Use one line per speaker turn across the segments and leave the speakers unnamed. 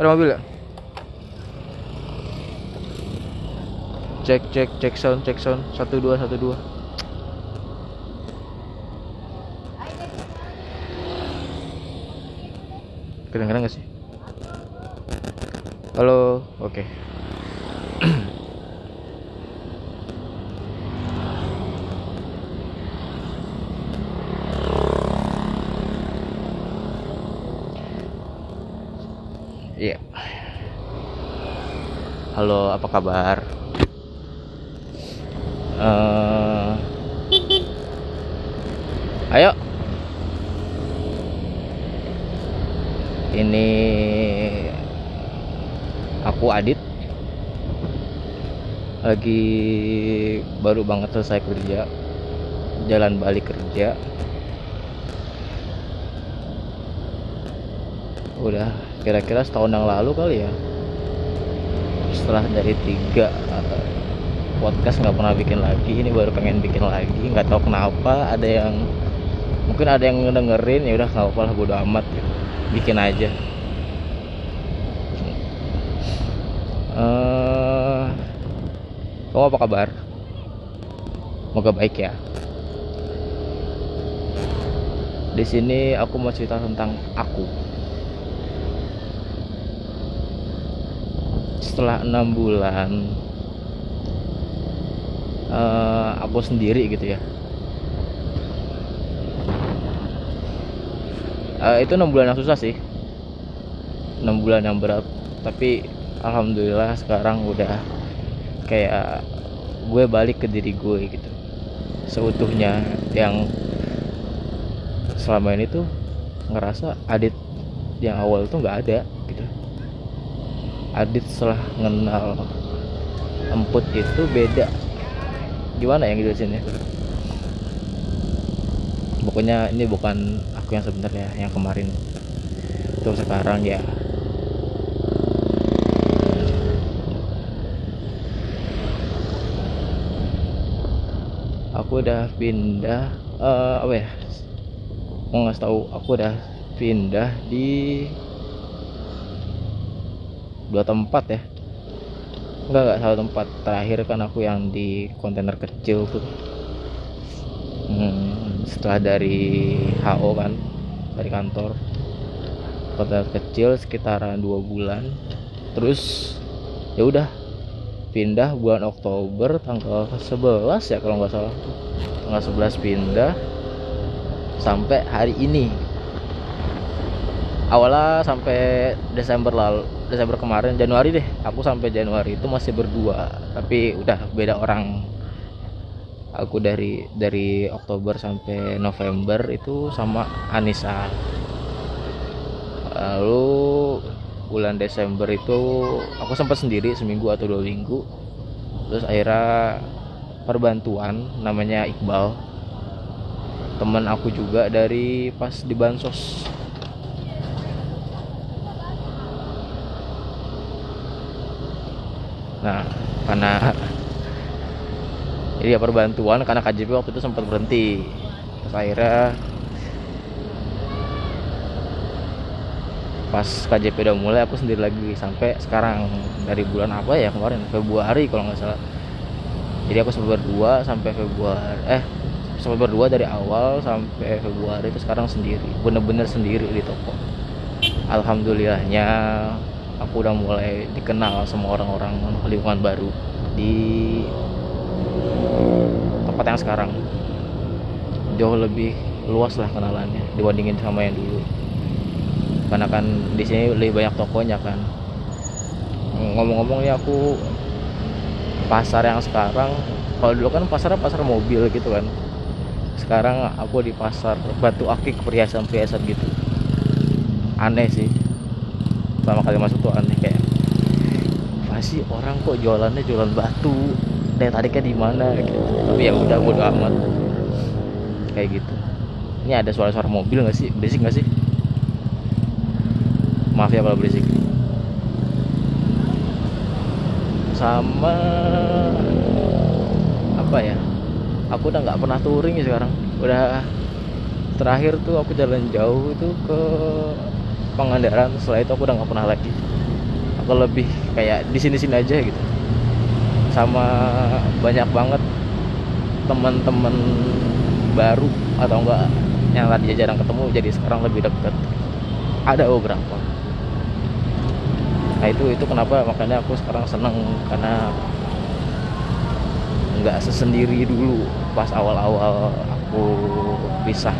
Ada mobil ya? Cek cek cek sound cek sound satu dua satu dua. Kedengeran gak sih? Halo, oke. Iya. Halo, apa kabar? Eh, ayo. Ini aku Adit. Lagi baru banget selesai kerja. Jalan balik kerja. Udah kira-kira setahun yang lalu kali ya setelah dari tiga eh, podcast nggak pernah bikin lagi ini baru pengen bikin lagi nggak tahu kenapa ada yang mungkin ada yang dengerin ya udah nggak apa-apa lah bodo amat gitu. bikin aja. Eh, kamu apa kabar? Semoga baik ya. Di sini aku mau cerita tentang aku setelah enam bulan eh, aku sendiri gitu ya. Eh, itu enam bulan yang susah sih. Enam bulan yang berat. Tapi alhamdulillah sekarang udah kayak gue balik ke diri gue gitu. Seutuhnya yang selama ini tuh ngerasa adit yang awal tuh nggak ada gitu Adit setelah kenal emput itu beda. Gimana yang dijelasin ya? Pokoknya ini bukan aku yang sebenarnya yang kemarin. Itu sekarang ya. Aku udah pindah eh, apa ya? Mau ngasih tahu aku udah pindah di dua tempat ya? Enggak enggak satu tempat terakhir kan aku yang di kontainer kecil tuh. Hmm, setelah dari HO kan dari kantor. Kontainer kecil sekitaran dua bulan. Terus ya udah pindah bulan Oktober tanggal 11 ya kalau nggak salah. Tanggal 11 pindah sampai hari ini. Awalnya sampai Desember lalu Desember kemarin Januari deh. Aku sampai Januari itu masih berdua. Tapi udah beda orang. Aku dari dari Oktober sampai November itu sama Anissa. Lalu bulan Desember itu aku sempat sendiri seminggu atau dua minggu. Terus akhirnya perbantuan namanya Iqbal. Teman aku juga dari pas di bansos nah karena ini ya perbantuan karena KJP waktu itu sempat berhenti. Terus akhirnya pas KJP udah mulai aku sendiri lagi sampai sekarang. Dari bulan apa ya kemarin? Februari kalau nggak salah. Jadi aku sempat berdua sampai Februari eh sempat berdua dari awal sampai Februari itu sekarang sendiri. Bener-bener sendiri di toko. Alhamdulillahnya aku udah mulai dikenal sama orang-orang lingkungan baru di tempat yang sekarang. Jauh lebih luas lah kenalannya dibandingin sama yang dulu. Karena kan di sini lebih banyak tokonya kan. Ngomong-ngomong ya aku pasar yang sekarang kalau dulu kan pasarnya pasar mobil gitu kan. Sekarang aku di pasar batu akik perhiasan-perhiasan gitu. Aneh sih pertama kali masuk tuh aneh kayak pasti orang kok jualannya jualan batu? Dari tadi kan di mana? Gitu. Tapi ya udah bodo amat. Kayak gitu. Ini ada suara-suara mobil nggak sih? Berisik nggak sih? Maaf ya kalau berisik. Sama apa ya? Aku udah nggak pernah touring ya sekarang. Udah terakhir tuh aku jalan jauh itu ke Pangandaran setelah itu aku udah nggak pernah lagi. Aku lebih kayak di sini sini aja gitu. Sama banyak banget teman-teman baru atau enggak yang tadi jarang ketemu jadi sekarang lebih deket. Ada beberapa. Nah itu itu kenapa makanya aku sekarang seneng karena nggak sesendiri dulu pas awal-awal aku pisah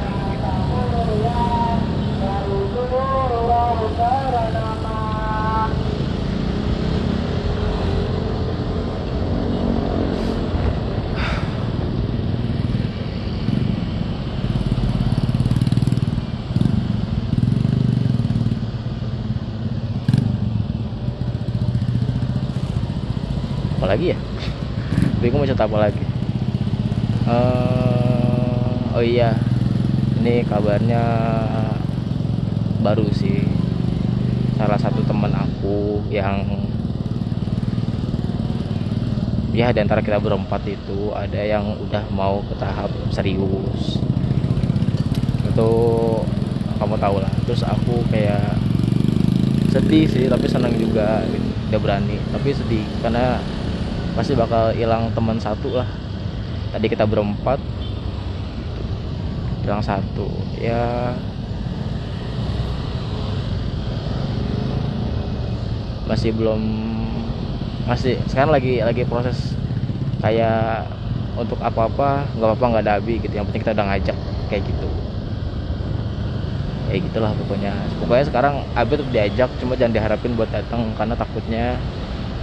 lagi ya? Bingung mau cerita apa lagi? Uh, oh iya. Ini kabarnya baru sih. Salah satu teman aku yang ya di antara kita berempat itu ada yang udah mau ke tahap serius. Itu kamu tahu lah. Terus aku kayak sedih sih tapi senang juga gitu. udah berani. Tapi sedih karena pasti bakal hilang teman satu lah. Tadi kita berempat. Hilang satu ya. Masih belum masih sekarang lagi lagi proses kayak untuk apa-apa nggak apa-apa nggak ada abi gitu. Yang penting kita udah ngajak kayak gitu. Kayak gitulah pokoknya. Pokoknya sekarang abi tetap diajak cuma jangan diharapin buat datang karena takutnya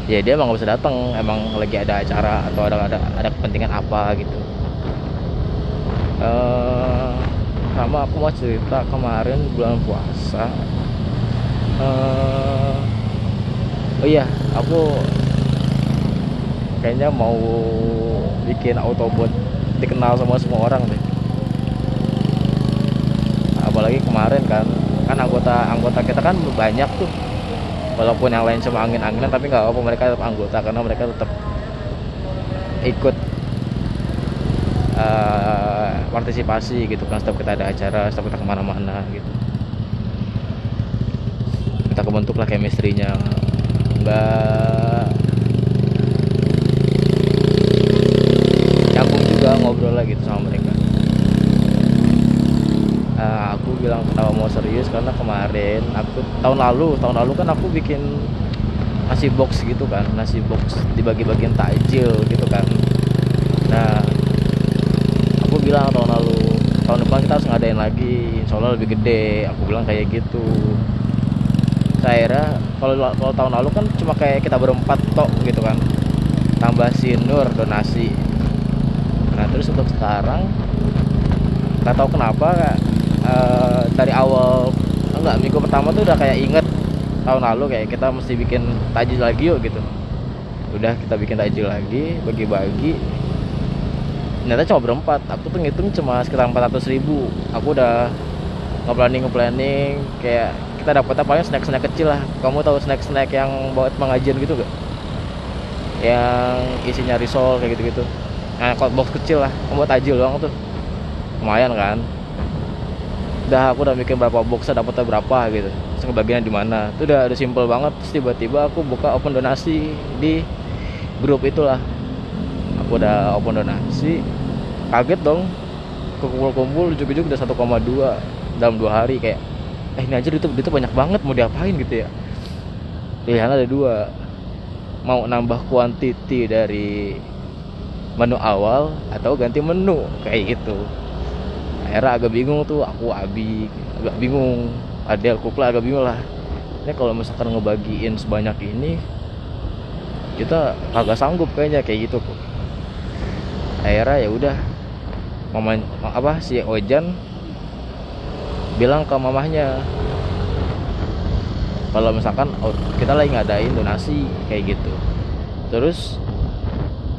ya dia emang gak bisa datang. Emang lagi ada acara atau ada ada ada kepentingan apa gitu. Uh, sama aku mau cerita kemarin bulan puasa. Uh, oh iya aku kayaknya mau bikin autobot dikenal sama semua orang deh. Apalagi kemarin kan kan anggota anggota kita kan banyak tuh walaupun yang lain cuma angin-anginan tapi nggak apa mereka tetap anggota karena mereka tetap ikut uh, partisipasi gitu kan setiap kita ada acara setiap kita ke mana-mana gitu. Kita kebentuk lah chemistry-nya nggak nyambung juga ngobrol lah gitu sama mereka uh, aku bilang kenapa mau serius karena kemarin aku tahun lalu tahun lalu kan aku bikin nasi box gitu kan nasi box dibagi-bagiin takjil gitu kan. Nah aku bilang tahun lalu tahun depan kita harus ngadain lagi insya Allah lebih gede. Aku bilang kayak gitu. Saya kalau kalau tahun lalu kan cuma kayak kita berempat tok gitu kan tambah sinur donasi. Nah terus untuk sekarang nggak tahu kenapa uh, dari awal enggak minggu pertama tuh udah kayak inget tahun lalu kayak kita mesti bikin tajil lagi yuk gitu. Udah kita bikin tajil lagi bagi-bagi. Ternyata cuma berempat aku tuh ngitung cuma sekitar 400 ribu. Aku udah nge-planning nge-planning kayak kita dapetnya paling snack-snack kecil lah. Kamu tahu snack-snack yang buat pengajian gitu gak yang isinya risol kayak gitu-gitu. Nah box kecil lah kamu tajil doang tuh. Lumayan kan udah aku udah mikir berapa box dapatnya berapa gitu. Terus bagian di mana. Itu udah udah simple banget. Terus tiba-tiba aku buka open donasi di grup itulah. Aku udah open donasi. Kaget dong. Kumpul-kumpul ujuk-ujuk udah 1,2 dalam dua hari kayak eh ini aja itu itu banyak banget mau diapain gitu ya. Pilihan ada dua. Mau nambah kuantiti dari menu awal atau ganti menu kayak gitu era agak bingung tuh aku abi agak bingung. Ada kupla agak bingung lah. Ini kalau misalkan ngebagiin sebanyak ini kita agak sanggup kayaknya kayak gitu. Kok akhirnya ya udah mama apa si Ojan bilang ke mamahnya kalau misalkan kita lagi ngadain donasi kayak gitu. Terus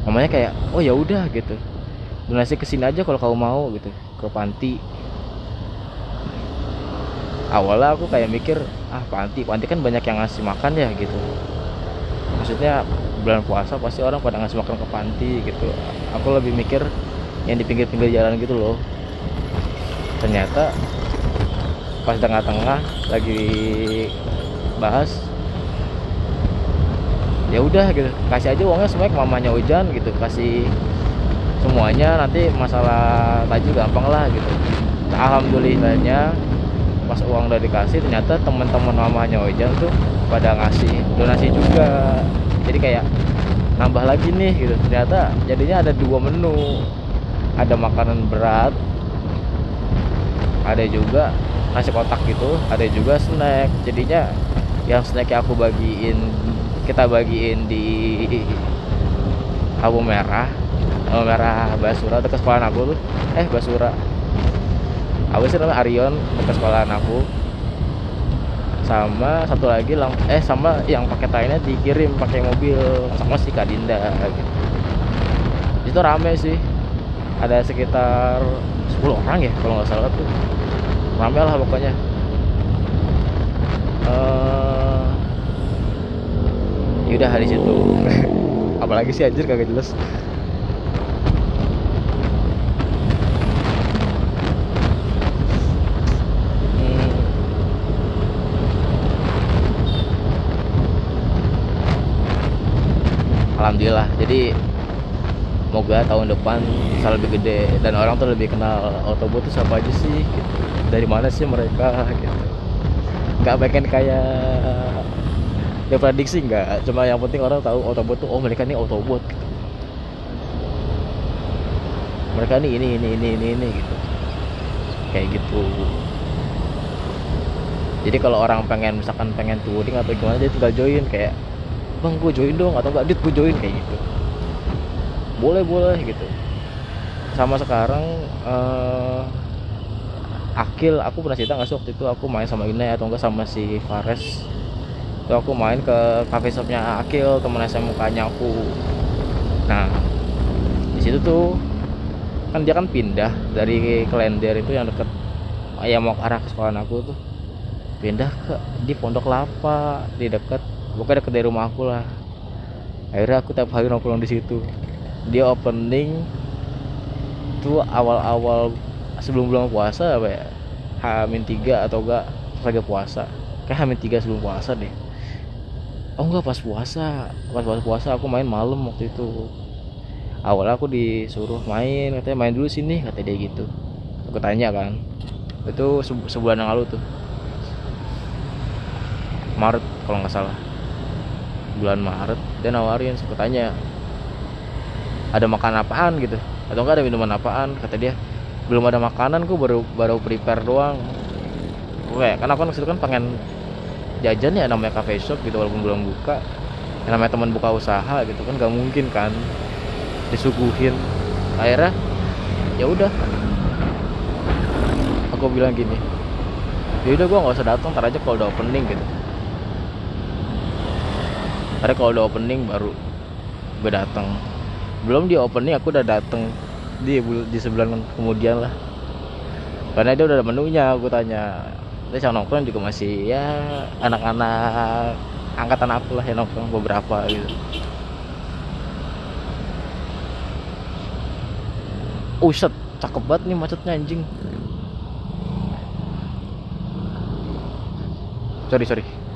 mamanya kayak oh ya udah gitu. Donasi ke sini aja kalau kamu mau gitu ke panti. Awalnya aku kayak mikir ah panti panti kan banyak yang ngasih makan ya gitu. Maksudnya bulan puasa pasti orang pada ngasih makan ke panti gitu. Aku lebih mikir yang di pinggir-pinggir jalan gitu loh. Ternyata pas tengah-tengah lagi bahas ya udah gitu. Kasih aja uangnya semuanya ke mamanya Ujan gitu. Kasih semuanya nanti masalah tajil gampang lah gitu. Alhamdulillahnya pas uang udah dikasih ternyata teman-teman mamanya Ojan tuh pada ngasih donasi juga. Jadi kayak nambah lagi nih gitu. Ternyata jadinya ada dua menu. Ada makanan berat ada juga nasi kotak gitu ada juga snack. Jadinya yang snack yang aku bagiin kita bagiin di Abu Merah Abu Merah Basura dekat sekolah aku tuh. Eh Basura. Apa sih namanya? Arion dekat sekolahan aku sama satu lagi lang eh sama yang paket lainnya dikirim pakai mobil. Sama si Kadinda gitu. itu rame sih. Ada sekitar 10 orang ya kalau nggak salah tuh. Rame lah pokoknya. Uh, yaudah hari situ apalagi sih anjir kagak jelas alhamdulillah. Jadi semoga tahun depan bisa lebih gede dan orang tuh lebih kenal Autobot tuh siapa aja sih gitu. dari mana sih mereka gitu. Nggak pengen kayak ya prediksi nggak. Cuma yang penting orang tahu Autobot tuh oh mereka ini Autobot gitu. mereka ini ini ini ini ini ini gitu. Kayak gitu. Jadi kalau orang pengen misalkan pengen touring atau gimana dia tinggal join kayak bang gue join dong atau enggak dit gue join kayak gitu. Boleh boleh gitu. Sama sekarang uh, Akil aku pernah cerita nggak sih waktu itu aku main sama Ine atau enggak sama si Fares? Itu aku main ke cafe shopnya Akil temen SMK nya aku. Nah di situ tuh kan dia kan pindah dari Klender itu yang deket yang mau ke arah ke sekolah aku tuh. Pindah ke di Pondok Lapa di deket pokoknya deket dari rumah aku lah. Akhirnya aku tiap hari nongkrong di situ. Dia opening tuh awal-awal sebelum bulan puasa apa ya? Hamin tiga atau enggak lagi puasa. Kayak Hamin tiga sebelum puasa deh. Oh enggak pas puasa. Pas pas puasa aku main malam waktu itu. Awalnya aku disuruh main katanya main dulu sini kata dia gitu. Aku tanya kan. Itu sebulan yang lalu tuh. Maret kalau nggak salah bulan Maret dia nawarin suka tanya ada makan apaan? gitu. Atau enggak ada minuman apaan? kata dia. Belum ada makanan gue baru baru prepare doang. Gue karena aku kan kan pengen jajan ya namanya cafe shop gitu walaupun belum buka. Yang namanya teman buka usaha gitu kan gak mungkin kan disuguhin. Akhirnya ya udah. Aku bilang gini ya udah gue nggak usah datang ntar aja kalau udah opening gitu karena kalau udah opening baru gue datang belum dia opening aku udah datang di di sebulan kemudian lah karena dia udah ada menunya aku tanya terus yang nongkrong juga masih ya anak-anak angkatan aku lah yang nongkrong beberapa gitu Uset, cakep banget nih macetnya anjing. Sorry, sorry.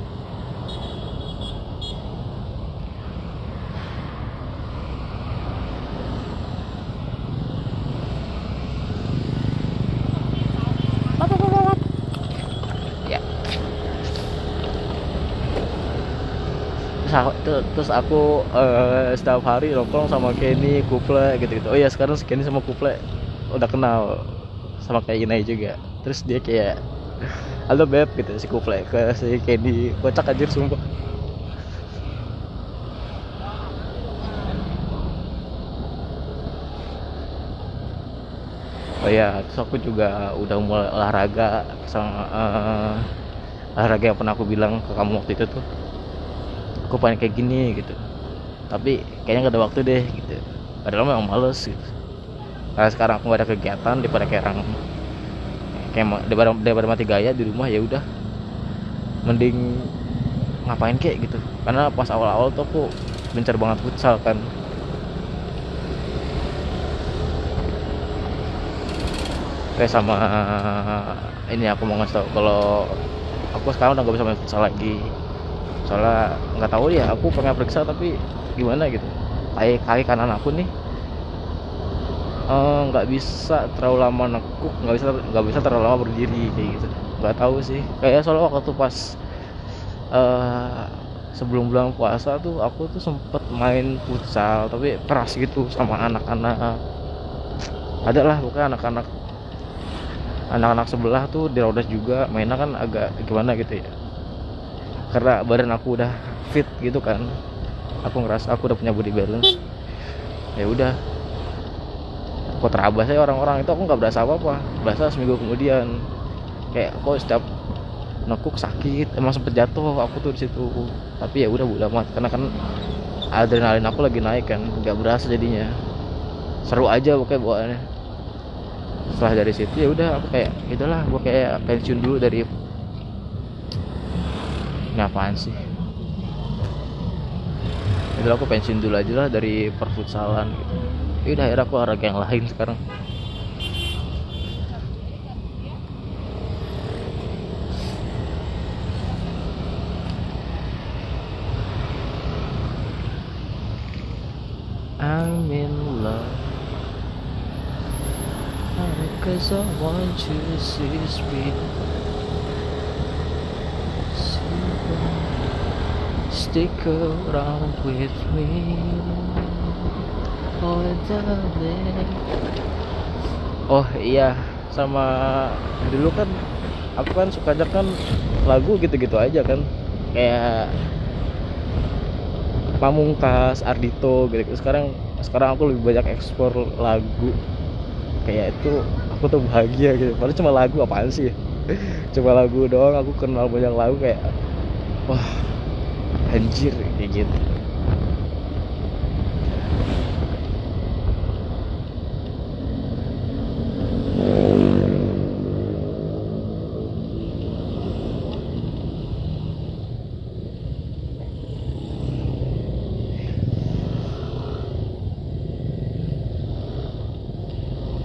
Terus aku uh, setiap hari nongkrong sama Kenny, Kuple gitu-gitu. Oh iya sekarang Kenny sama Kuple udah kenal sama kayak Inai juga. Terus dia kayak halo beb gitu si Kuple ke si Kenny kocak anjir sumpah. Oh iya, terus aku juga udah mulai olahraga sama uh, olahraga yang pernah aku bilang ke kamu waktu itu tuh aku pengen kayak gini gitu. Tapi kayaknya gak ada waktu deh gitu. Padahal memang males gitu. Karena sekarang aku gak ada kegiatan daripada kayak orang kayak daripada, daripada mati gaya di rumah ya udah. Mending ngapain kayak gitu. Karena pas awal-awal tuh aku bencar banget futsal kan. Kayak sama ini aku mau ngasih tau kalau aku sekarang udah gak bisa main futsal lagi soalnya nggak tahu ya aku pengen periksa tapi gimana gitu. Kaki kaki kanan aku nih eh, nggak uh, bisa terlalu lama nekuk nggak bisa nggak bisa terlalu lama berdiri kayak gitu. Nggak tahu sih. Kayak soalnya waktu pas uh, sebelum bulan puasa tuh aku tuh sempet main futsal tapi keras gitu sama anak-anak. Ada lah bukan anak-anak anak-anak sebelah tuh di juga mainnya kan agak gimana gitu ya karena badan aku udah fit gitu kan. Aku ngerasa aku udah punya body balance. Ya udah. Kok terabas ya orang-orang. Itu aku nggak berasa apa-apa. Berasa seminggu kemudian. Kayak kok setiap nekuk sakit emang sempet jatuh aku tuh di situ. Tapi ya udah udah amat. Karena kan adrenalin aku lagi naik kan. Nggak berasa jadinya. Seru aja pokoknya bawaannya. Setelah dari situ ya udah aku kayak itulah gue kayak pensiun dulu dari ngapain sih? Itu aku pensiun dulu aja lah dari perfutsalan gitu. Udah akhirnya aku olahraga yang lain sekarang. I'm in love Cause I want you to see sweet Stick around with me Oh darling Oh iya sama dulu kan aku kan suka aja kan lagu gitu-gitu aja kan kayak Pamungkas, Ardito gitu. Sekarang sekarang aku lebih banyak ekspor lagu kayak itu aku tuh bahagia gitu. Padahal cuma lagu apaan sih? cuma lagu doang aku kenal banyak lagu kayak wah anjir kayak gitu.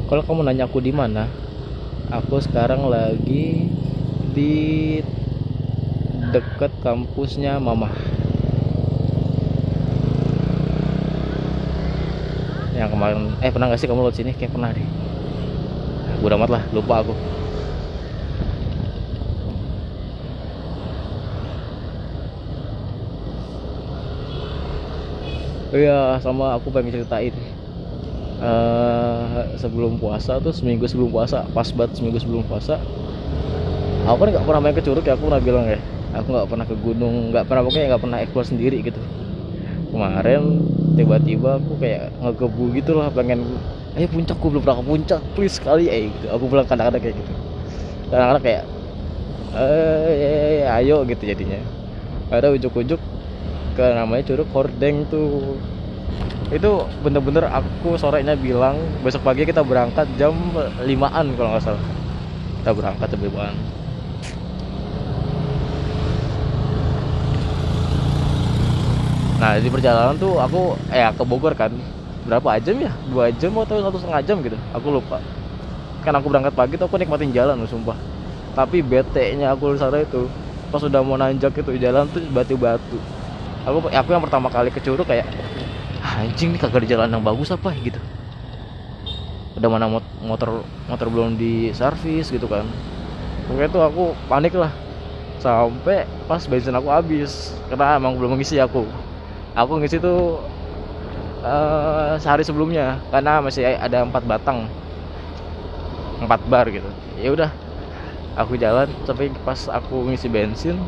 kalau kamu nanya aku di mana aku sekarang lagi di dekat kampusnya mama yang kemarin eh pernah gak sih kamu lewat sini? Kayak pernah deh. Udah amat lah lupa aku. Iya, sama aku pengen ceritain. Uh, sebelum puasa tuh seminggu sebelum puasa pas banget seminggu sebelum puasa. Aku kan nggak pernah main ke curug ya aku pernah bilang ya. Aku nggak pernah ke gunung nggak pernah pokoknya nggak pernah explore sendiri gitu kemarin tiba-tiba aku kayak ngegebu gitu lah pengen ayo puncak aku belum pernah ke puncak please sekali. Eh gitu. Aku bilang kadang-kadang kayak gitu. Kadang-kadang kayak eh ayo gitu jadinya. Ada ujuk-ujuk ke namanya curug hordeng tuh. Itu bener-bener aku sorenya bilang besok pagi kita berangkat jam 5an kalau nggak salah. Kita berangkat jam 5an nah di perjalanan tuh aku eh ke Bogor kan. Berapa jam ya? Dua jam atau satu setengah jam gitu. Aku lupa. Kan aku berangkat pagi tuh aku nikmatin jalan loh sumpah. Tapi bete nya aku di sana itu pas udah mau nanjak itu jalan tuh batu-batu. Aku aku yang pertama kali ke Curug kayak anjing nih kagak di jalan yang bagus apa? Gitu. Udah mana motor motor belum di servis gitu kan. Pokoknya tuh aku panik lah. Sampai pas bensin aku habis. Karena emang belum mengisi aku aku ngisi tuh uh, sehari sebelumnya karena masih ada empat batang. Empat bar gitu. Ya udah aku jalan sampai pas aku ngisi bensin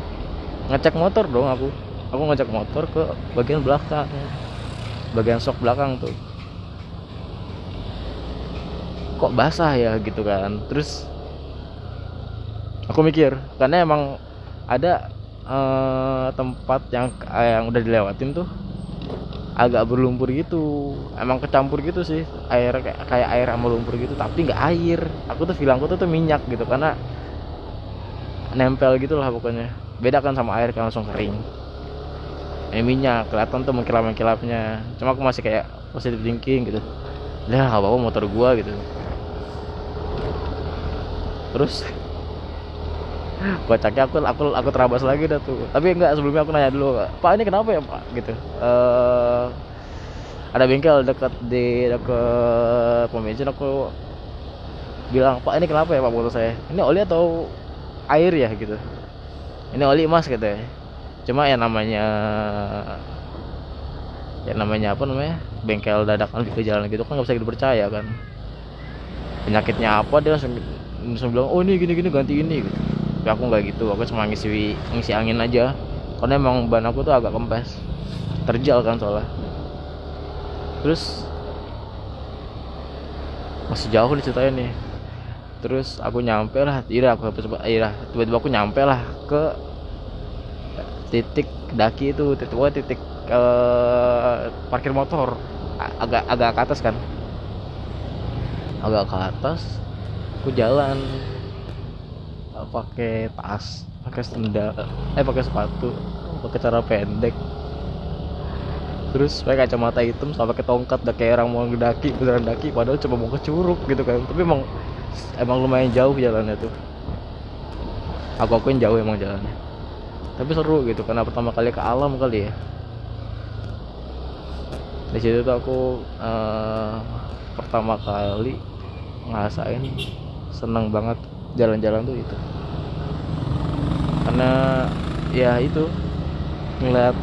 ngecek motor dong aku. Aku ngecek motor ke bagian belakang bagian sok belakang tuh. Kok basah ya gitu kan? Terus aku mikir karena emang ada uh, tempat yang uh, yang udah dilewatin tuh agak berlumpur gitu. Emang kecampur gitu sih air kayak kayak air sama lumpur gitu tapi nggak air. Aku tuh bilangku tuh tuh minyak gitu karena nempel gitu lah pokoknya. Beda kan sama air kan langsung kering. Ini minyak kelihatan tuh mengkilap mengkilapnya cuma aku masih kayak positive thinking gitu. Lah apa apa motor gua gitu. Terus kocaknya aku aku aku terabas lagi dah tuh. Tapi enggak sebelumnya aku nanya dulu pak ini kenapa ya pak? Gitu. Eh ada bengkel dekat di dekat pom bensin aku bilang pak ini kenapa ya pak motor saya? Ini oli atau air ya? Gitu. Ini oli mas gitu ya cuma ya namanya ya namanya apa namanya bengkel dadakan di jalan gitu kan nggak bisa dipercaya kan. Penyakitnya apa? Dia langsung, langsung bilang oh ini gini gini ganti ini gitu tapi aku nggak gitu aku cuma ngisi ngisi angin aja. Karena emang ban aku tuh agak kempes. Terjal kan soalnya. Terus masih jauh nih ceritanya nih. Terus aku nyampe lah iya aku coba iya tiba-tiba aku nyampe lah ke titik daki itu. Titik oh, titik uh, parkir motor. Agak agak ke atas kan. Agak ke atas aku jalan pakai tas pakai sendal eh pakai sepatu pakai cara pendek. Terus pakai kacamata hitam sama pakai tongkat udah kayak orang mau ngedaki beneran daki padahal cuma mau ke curug gitu kan. Tapi emang emang lumayan jauh jalannya tuh. Aku akuin jauh emang jalannya. Tapi seru gitu karena pertama kali ke alam kali ya. Di situ tuh aku uh, pertama kali ngerasain seneng banget jalan-jalan tuh itu karena ya itu ngeliat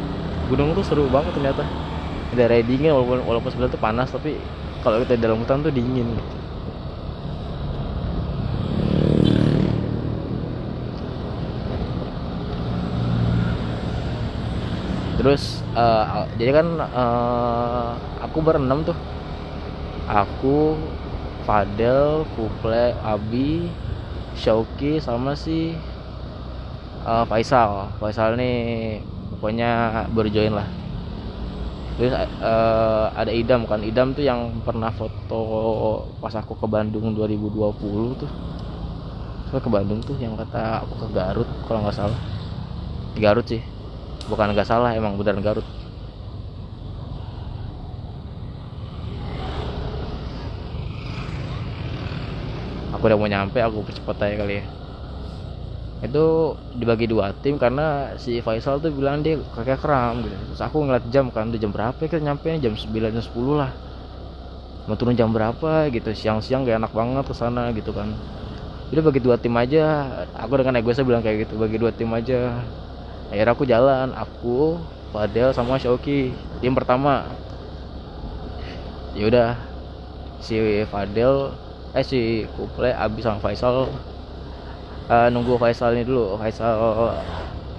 gunung tuh seru banget ternyata daerah dingin walaupun walaupun sebenarnya tuh panas tapi kalau kita di dalam hutan tuh dingin gitu. terus uh, jadi kan uh, aku berenam tuh aku Fadel, Kuple, Abi, Shauki sama si uh, Faisal. Faisal nih pokoknya baru join lah. Terus uh, ada Idam kan. Idam tuh yang pernah foto pas aku ke Bandung 2020 tuh. Saya ke Bandung tuh yang kata aku ke Garut kalau nggak salah. Garut sih. Bukan nggak salah emang beneran Garut. aku udah mau nyampe aku percepat aja kali ya itu dibagi dua tim karena si Faisal tuh bilang dia kakek kram gitu. Terus aku ngeliat jam kan udah jam berapa ya kita nyampe nih? Jam 9 jam 10 lah. Mau turun jam berapa? gitu. Siang-siang gak enak banget ke sana gitu kan. Udah bagi dua tim aja. Aku dengan ego saya bilang kayak gitu bagi dua tim aja. Akhirnya aku jalan aku Fadel sama Shoki. Tim pertama. Ya udah si Fadel eh si Kuple abis sama Faisal uh, nunggu Faisal ini dulu. Faisal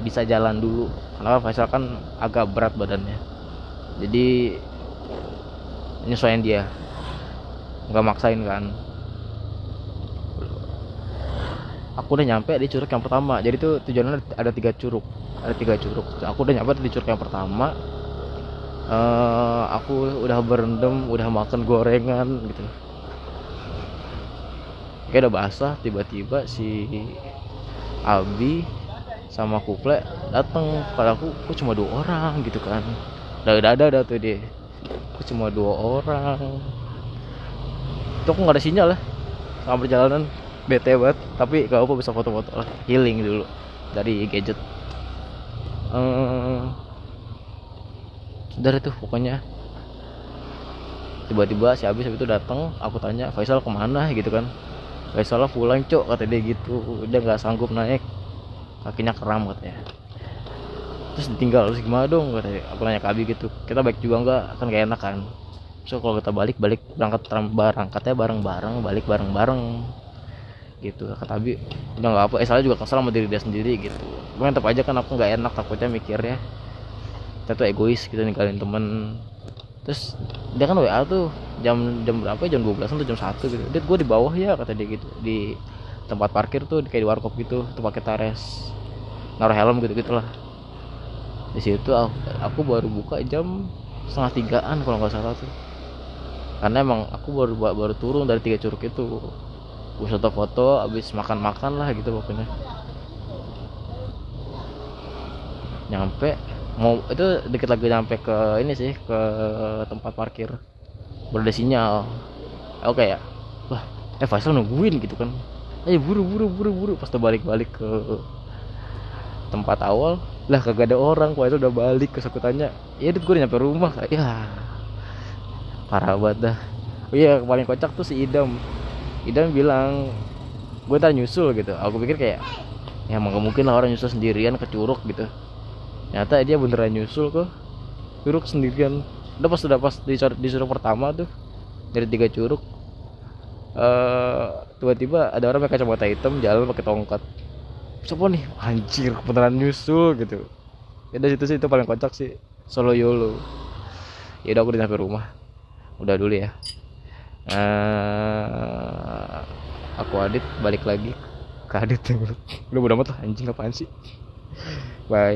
bisa jalan dulu. Karena Faisal kan agak berat badannya. Jadi nyesuaiin dia. Nggak maksain kan. Aku udah nyampe di curug yang pertama. Jadi tuh tujuannya ada tiga curug. Ada tiga curug. Aku udah nyampe di curug yang pertama. Uh, aku udah berendam udah makan gorengan gitu kayak udah basah tiba-tiba si Abi sama Kuple datang pada aku aku cuma dua orang? gitu kan. Udah ada ada tuh dia. Aku cuma dua orang? Itu aku nggak ada sinyal lah sama perjalanan. Bete banget tapi gak apa bisa foto-foto lah healing dulu dari gadget. Hmm, dari tuh pokoknya. Tiba-tiba si Abi itu datang aku tanya Faisal ke mana? gitu kan Gak salah pulang cok kata dia gitu. Udah gak sanggup naik. Kakinya keram katanya. Terus ditinggal terus gimana dong kata dia. Aku nanya ke Abi gitu Kita baik juga enggak kan gak enak kan? So kalau kita balik balik berangkat bareng katanya bareng-bareng balik bareng-bareng. Gitu kata Abi. Udah nggak apa eh salah juga kesal sama diri dia sendiri gitu. Cuman tetap aja kan aku nggak enak takutnya mikirnya. Kita tuh egois gitu ninggalin temen terus dia kan WA tuh jam jam berapa jam 12 atau jam satu gitu. Dia gue di bawah ya kata dia gitu. Di tempat parkir tuh kayak di warkop gitu tuh pakai tares. Naruh helm gitu gitulah. Di situ aku, baru buka jam setengah tigaan kalau nggak salah tuh. Karena emang aku baru baru turun dari tiga curug itu. Gue foto-foto habis makan-makan lah gitu pokoknya. Nyampe mau itu dikit lagi sampai ke ini sih ke tempat parkir. Berada sinyal. Oke ya? Wah eh Faisal nungguin gitu kan. Ayo buru buru buru buru. Pas balik balik ke tempat awal lah kagak ada orang. Itu udah balik ke tanya ya dit gue udah nyampe rumah. Ya parah banget dah. Oh iya paling kocak tuh si Idam. Idam bilang gue ntar nyusul gitu. Aku pikir kayak ya emang mungkin lah orang nyusul sendirian ke curug gitu ternyata dia beneran nyusul kok. Curug sendirian. Udah pas udah pas di, di curug pertama tuh dari tiga curug. Eh tiba-tiba ada orang pakai kacamata hitam jalan pakai tongkat. Siapa nih? Anjir beneran nyusul gitu. Ya dari situ sih itu paling kocak sih. Solo yolo. Ya udah aku udah sampai rumah. Udah dulu ya. Uh, aku adit balik lagi ke adit. Lu udah amat lah anjing apaan sih? Bye